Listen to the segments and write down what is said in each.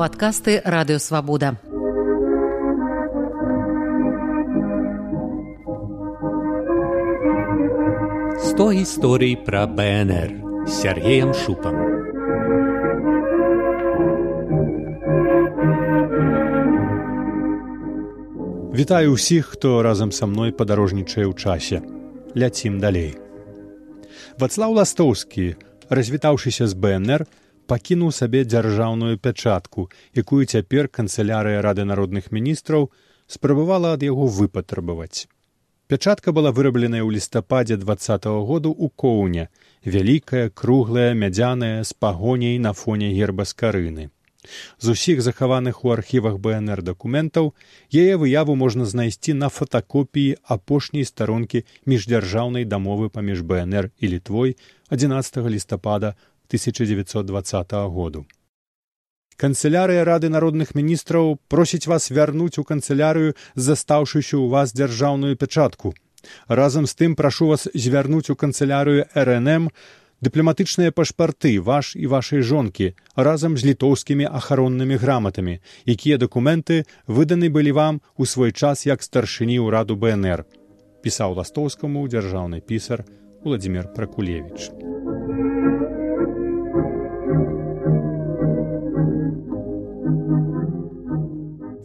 падкасты радыёвабода. Сто гісторый пра БНР з Сергеем Шупам. Вітаю ўсіх, хто разам са мной падарожнічае ў часе. Ляцім далей. Вацлаў Ластоўскі, развітаўшыся з БНР, пакінуў сабе дзяржаўную пячатку, якую цяпер канцылярыя рады народных міністраў спрабавала ад яго выпатрабаваць. Пячатка была вырабленая ў лістападзе два -го году ў коўня, вялікая, круглая, мядзяная з пагоняй на фоне герба скарыны. З усіх захаваных у архівах БНР дакументаў яе выяву можна знайсці на фотакопіі апошняй старонкі міждзяржаўнай дамовы паміж БНР і літвой 11 лістапада 1920 году. Канцылярыя рады народных міністраў просіць вас вярнуць у канцылярыю застаўшыся ў вас дзяржаўную пячатку. Разам з тым прашу вас звярнуць у канцылярыю рнм дыпламатычныя пашпарты ваш і вашай жонкі разам з літоўскімі ахароннымі граматамі, якія дакументы выданы былі вам у свой час як старшыні ўраду бнр пісаў ластоўскаму дзяржаўны пісар владимир пракулевич.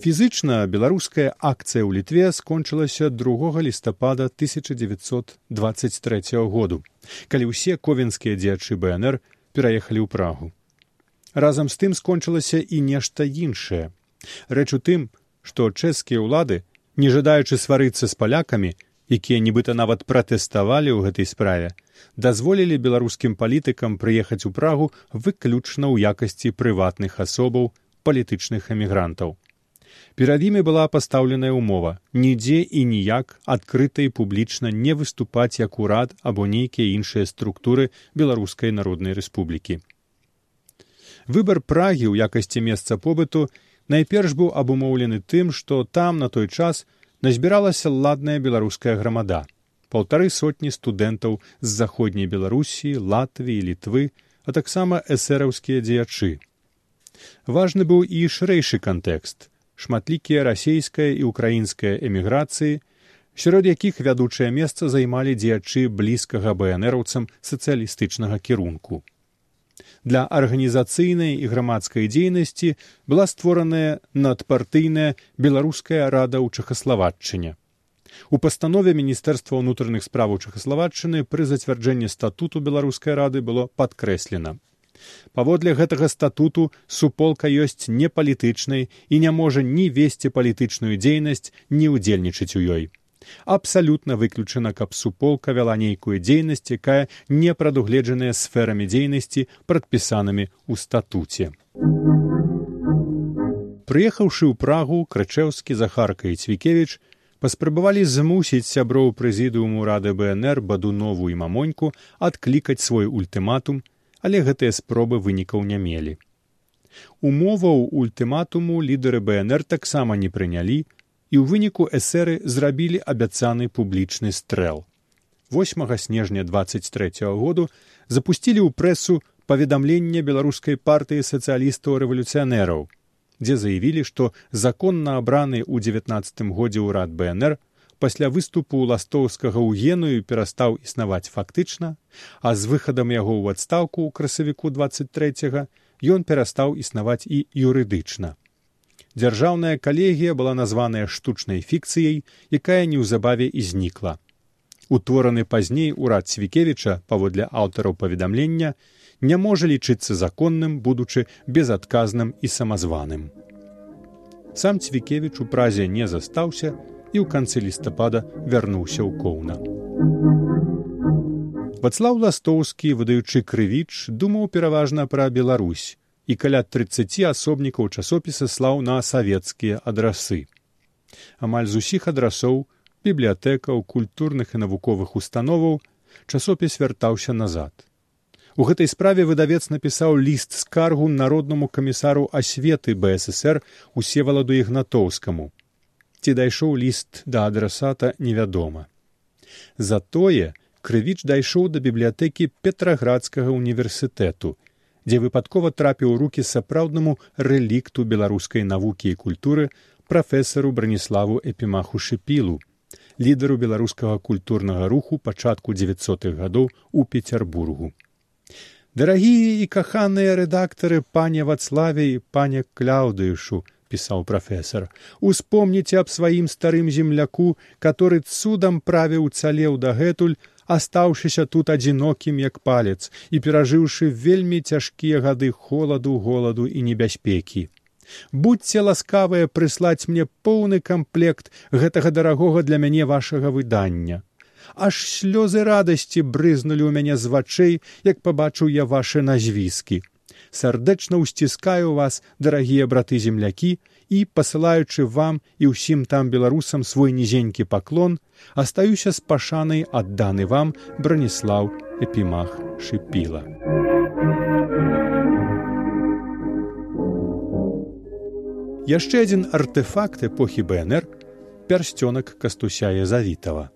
Фізычна беларуская акцыя ў літве скончылася другога лістапада 1923 году, калі ўсе ковенскія дзеячы бнр пераехалі ў прагу. Разам з тым скончылася і нешта іншае. Рэч у тым, што чэшскія ўлады, не жадаючы сварыцца з палякамі, якія нібыта нават пратэставалі ў гэтай справе, дазволілі беларускім палітыкам прыехаць у прагу выключна ў якасці прыватных асобаў палітычных эмігрантаў перад імі была пастаўленая ўмова нідзе і ніяк адкрыта і публічна не выступаць як урад або нейкія іншыя структуры беларускай народнай рэспублікі. Выбар прагі ў якасці месца побыту найперш быў абумоўлены тым што там на той час назбіралася ладная беларуская грамада. Паўтары сотні студэнтаў з заходняй беларусі латвіі літвы а таксама эсэраўскія дзеячы. Важны быў і шырэйшы кантэкст шматлікія расійская і украінская эміграцыі, сярод якіх вядучае месца займалі дзеячы блізкага бнраўцам сацыялістычнага кірунку. Для арганізацыйнай і грамадскай дзейнасці была створаная надпартыйная беларуская рада ў чахаславатчыне. У пастанове міністэрства ўнутраных справаў чахаславатчыны пры зацвярджэнні статуту беларускай рады было падкрэслена паводле гэтага статуту суполка ёсць непалітычнай і не можа ні весці палітычную дзейнасць ні ўдзельнічаць у ёй. Абсалютна выключана каб суполка вяла нейкую дзейнасць якая не прадугледжаная сферамі дзейнасці прадпісанымі ў статуце. Прыехаўшы ў прагу крачэўскі захарка і цвікевич паспрабавалі змусіць сяброў прэзідыуму рады бнр бадунову і мамоньку адклікаць свой ультыматум але гэтыя спробы вынікаў не мелі. Умоваў ультыматуму лідары бнр таксама не прынялі і ў выніку эсеры зрабілі абяцаны публічны стрэл. 8 снежня 23 году запусцілі ў прэсу паведамленне беларускай партыі сацыялістаў рэвалюцыянераў, дзе заявілі, што законна абраны ў 19 годзе ўрад бнр пасля выступу ластоўскага ў геную перастаў існаваць фактычна, а з выхадам яго ў адстаўку ў красавіку 23 ён перастаў існаваць і юрыдычна. Дзяржаўная калегія была названая штучнай фікцыяй, якая неўзабаве і знікла. Утвораны пазней урад цвікевіча паводле аўтараў паведамлення не можа лічыцца законным, будучы безадказным і самазваным. Сам цвікевіч у празе не застаўся, і ў канцы лістапада вярнуўся ў коўна. Вацлаў ластоўскі, выдаючы крывіч, думаў пераважна пра Беларусь і каля 30 асобнікаў часопіса слаў на савецкія адрасы. Амаль з усіх адрасоў бібліятэкаў культурных і навуковых установаў часопіс вяртаўся назад. У гэтай справе выдавец напісаў ліст скаргу народнаму камісару асветы бСр усеваладу ігнатоўскаму ці дайшоў ліст да адрасата невядома. Затое крывіч дайшоў да бібліятэкі петраградскага універсітэту, дзе выпадкова трапіў у рукі сапраўднаму рэлікту беларускай навукі і культуры прафесару браніславу эпімаху шыпілу лідару беларускага культурнага руху пачатку 900-х гадоў у пецярбургу дарагія і каханыя рэдактары пане вацлаве і пане кляўдышу пісаў прафесор успомніце аб сваім старым земляку который цудам правіў цалеў дагэтуль астаўшыся тут адзінокім як палец і перажыўшы вельмі цяжкія гады холаду голаду і небяспекі. Будьце ласкавыя прыслаць мне поўны камплект гэтага дарагога для мяне вашага выдання. Аж слёзы радасці брызнулі ў мяне з вачэй як пабачыў я вашы назвіскі сардэчна ўсціскаю вас дарагія браты землякі і пасылаючы вам і ўсім там беларусам свой нізенькі паклон астаюся з пашанай адданы вам браніслаў эпімах шыпіла. Яшчэ адзін артэфакт эпохі бнр пярсцёнак кастуся езавітава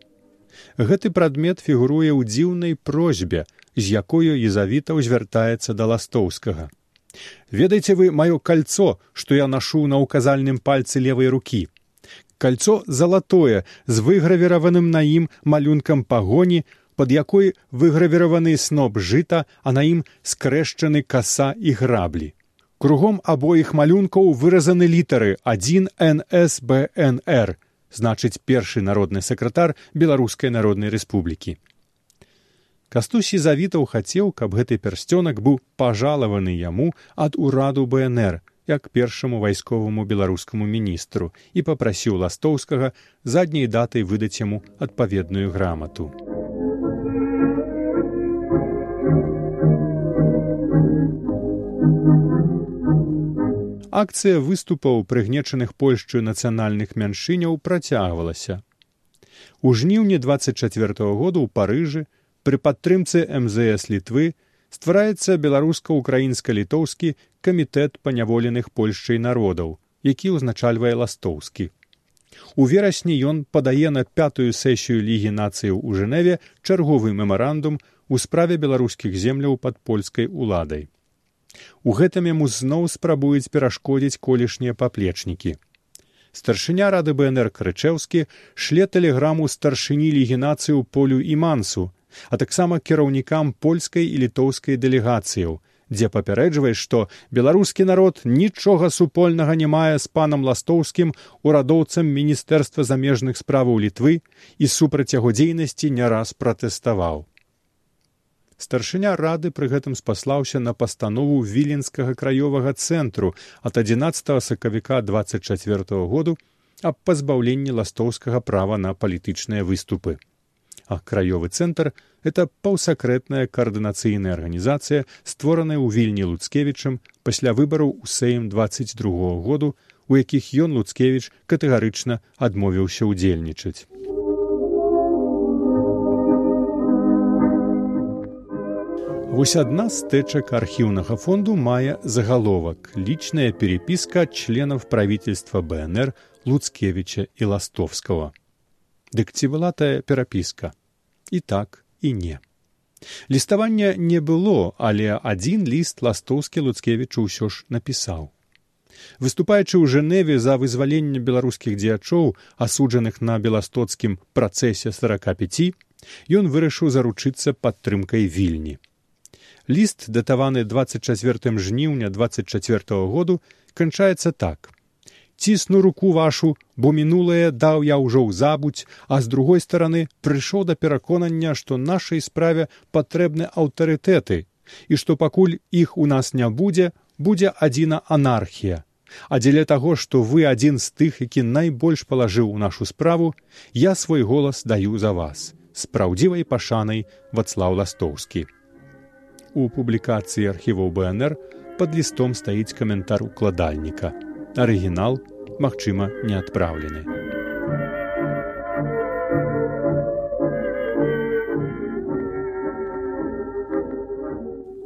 гэты прадмет фігуруе ў дзіўнай просьбе з якою езавітаў звяртаецца да ластоўскага. Ведаеце вы маё кольцо што я нашу на указальным пальцы левой рукі? Кольцо залатое з выгравіраваным на ім малюнкам пагоні под якой выгравіраваны сноп жыта а на ім скрэшчаны каса і граблі. Кругом абоіх малюнкаў выразаны літары один нсбнр значыць першы народны сакратар беларускай народнай рэспублікі кастусі завітаў хацеў каб гэты пярсцёнак быў пажалаваны яму ад ураду бнр як першаму вайсковаму беларускаму міністру і папрасіў ластоўскага задняй датай выдаць яму адпаведную грамату. Акцыя выступаў прыгнечаных польшчы нацыянальных мяншыняў працягвалася. У жніўні двадцать четверт году ў парыжы пры падтрымцы мзс літвы ствараецца беларуска-украінска-літоўскі камітэт паняволеных польшчай народаў які ўзначальвае ластоўскі у верасні ён падае на пятую сесію лігі нацыяў у жэневе чарговы мемарандум у справе беларускіх земляў пад польскай уладай У гэтым яму зноў спрабуюць перашкодзіць колішнія паплечнікі. Старшыня рады БНР крычэўскі шле тэлеграму старшыні легінацыю полю і мансу, а таксама кіраўнікам польскай і літоўскай дэлегацыяў, дзе папярэджвае, што беларускі народ нічога супольнага не мае з панам ластоўскім урадоўцам міністэрства замежных справаў літвы і супраць яго дзейнасці не раз пратэставаў. Старшыня рады пры гэтым спаслаўся на пастанову віленскага краёвага цэнтру ад 11 сакавіка 24 -го году аб пазбаўленні ластоўскага права на палітычныя выступы а краёвы цэнтр это паўсакрэтная каардынацыйная арганізацыя створаная ў вільні луцкевічам пасля выбараў у сэем 22 -го году у якіх ён луцкевіч катэгарычна адмовіўся ўдзельнічаць. Вось адна з тэчак архіўнага фонду мае загаловак лічная перепіска членаў правительства бнр луцкевіча і ластовскага дык ці была тая перапіска? І так і не. Ліставання не было але адзін ліст ластоўскі луцкевічу ўсё ж напісаў. Выступаючы ў жэневе за вызваленне беларускіх дзеячоў асуджаных на беластоцкім працэсе сорока пяти ён вырашыў заручыцца падтрымкай вільні. Ліст датаваны двадцать четвертым жніўня двадцать четвертого году канчаецца так цісну руку вашу бо мінулае даў я ўжо ў забудь а з другой стороны прыйшоў да пераконання што нашай справе патрэбны аўтарытэты і што пакуль іх у нас не будзе будзе адзіна анархія. А дзеля таго што вы адзін з тых які найбольш палажыў у нашу справу я свой голас даю за вас. З праўдзівай пашанай вацлаў ластоўскі. У публікацыі архіваў бнр под лістом стаіць каментар укладальніка арыгінал магчыма не адпраўлены.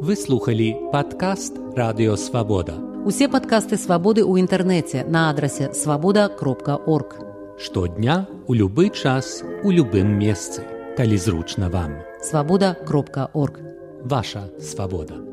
Вы слухали падкаст радыёвабода усе падкасты свабоды ў інтэрнэце на адрасе свабода кропка орг штодня у любы час у любым месцы. Калі зручна вам. Свабода кропка орг Wasza swoboda.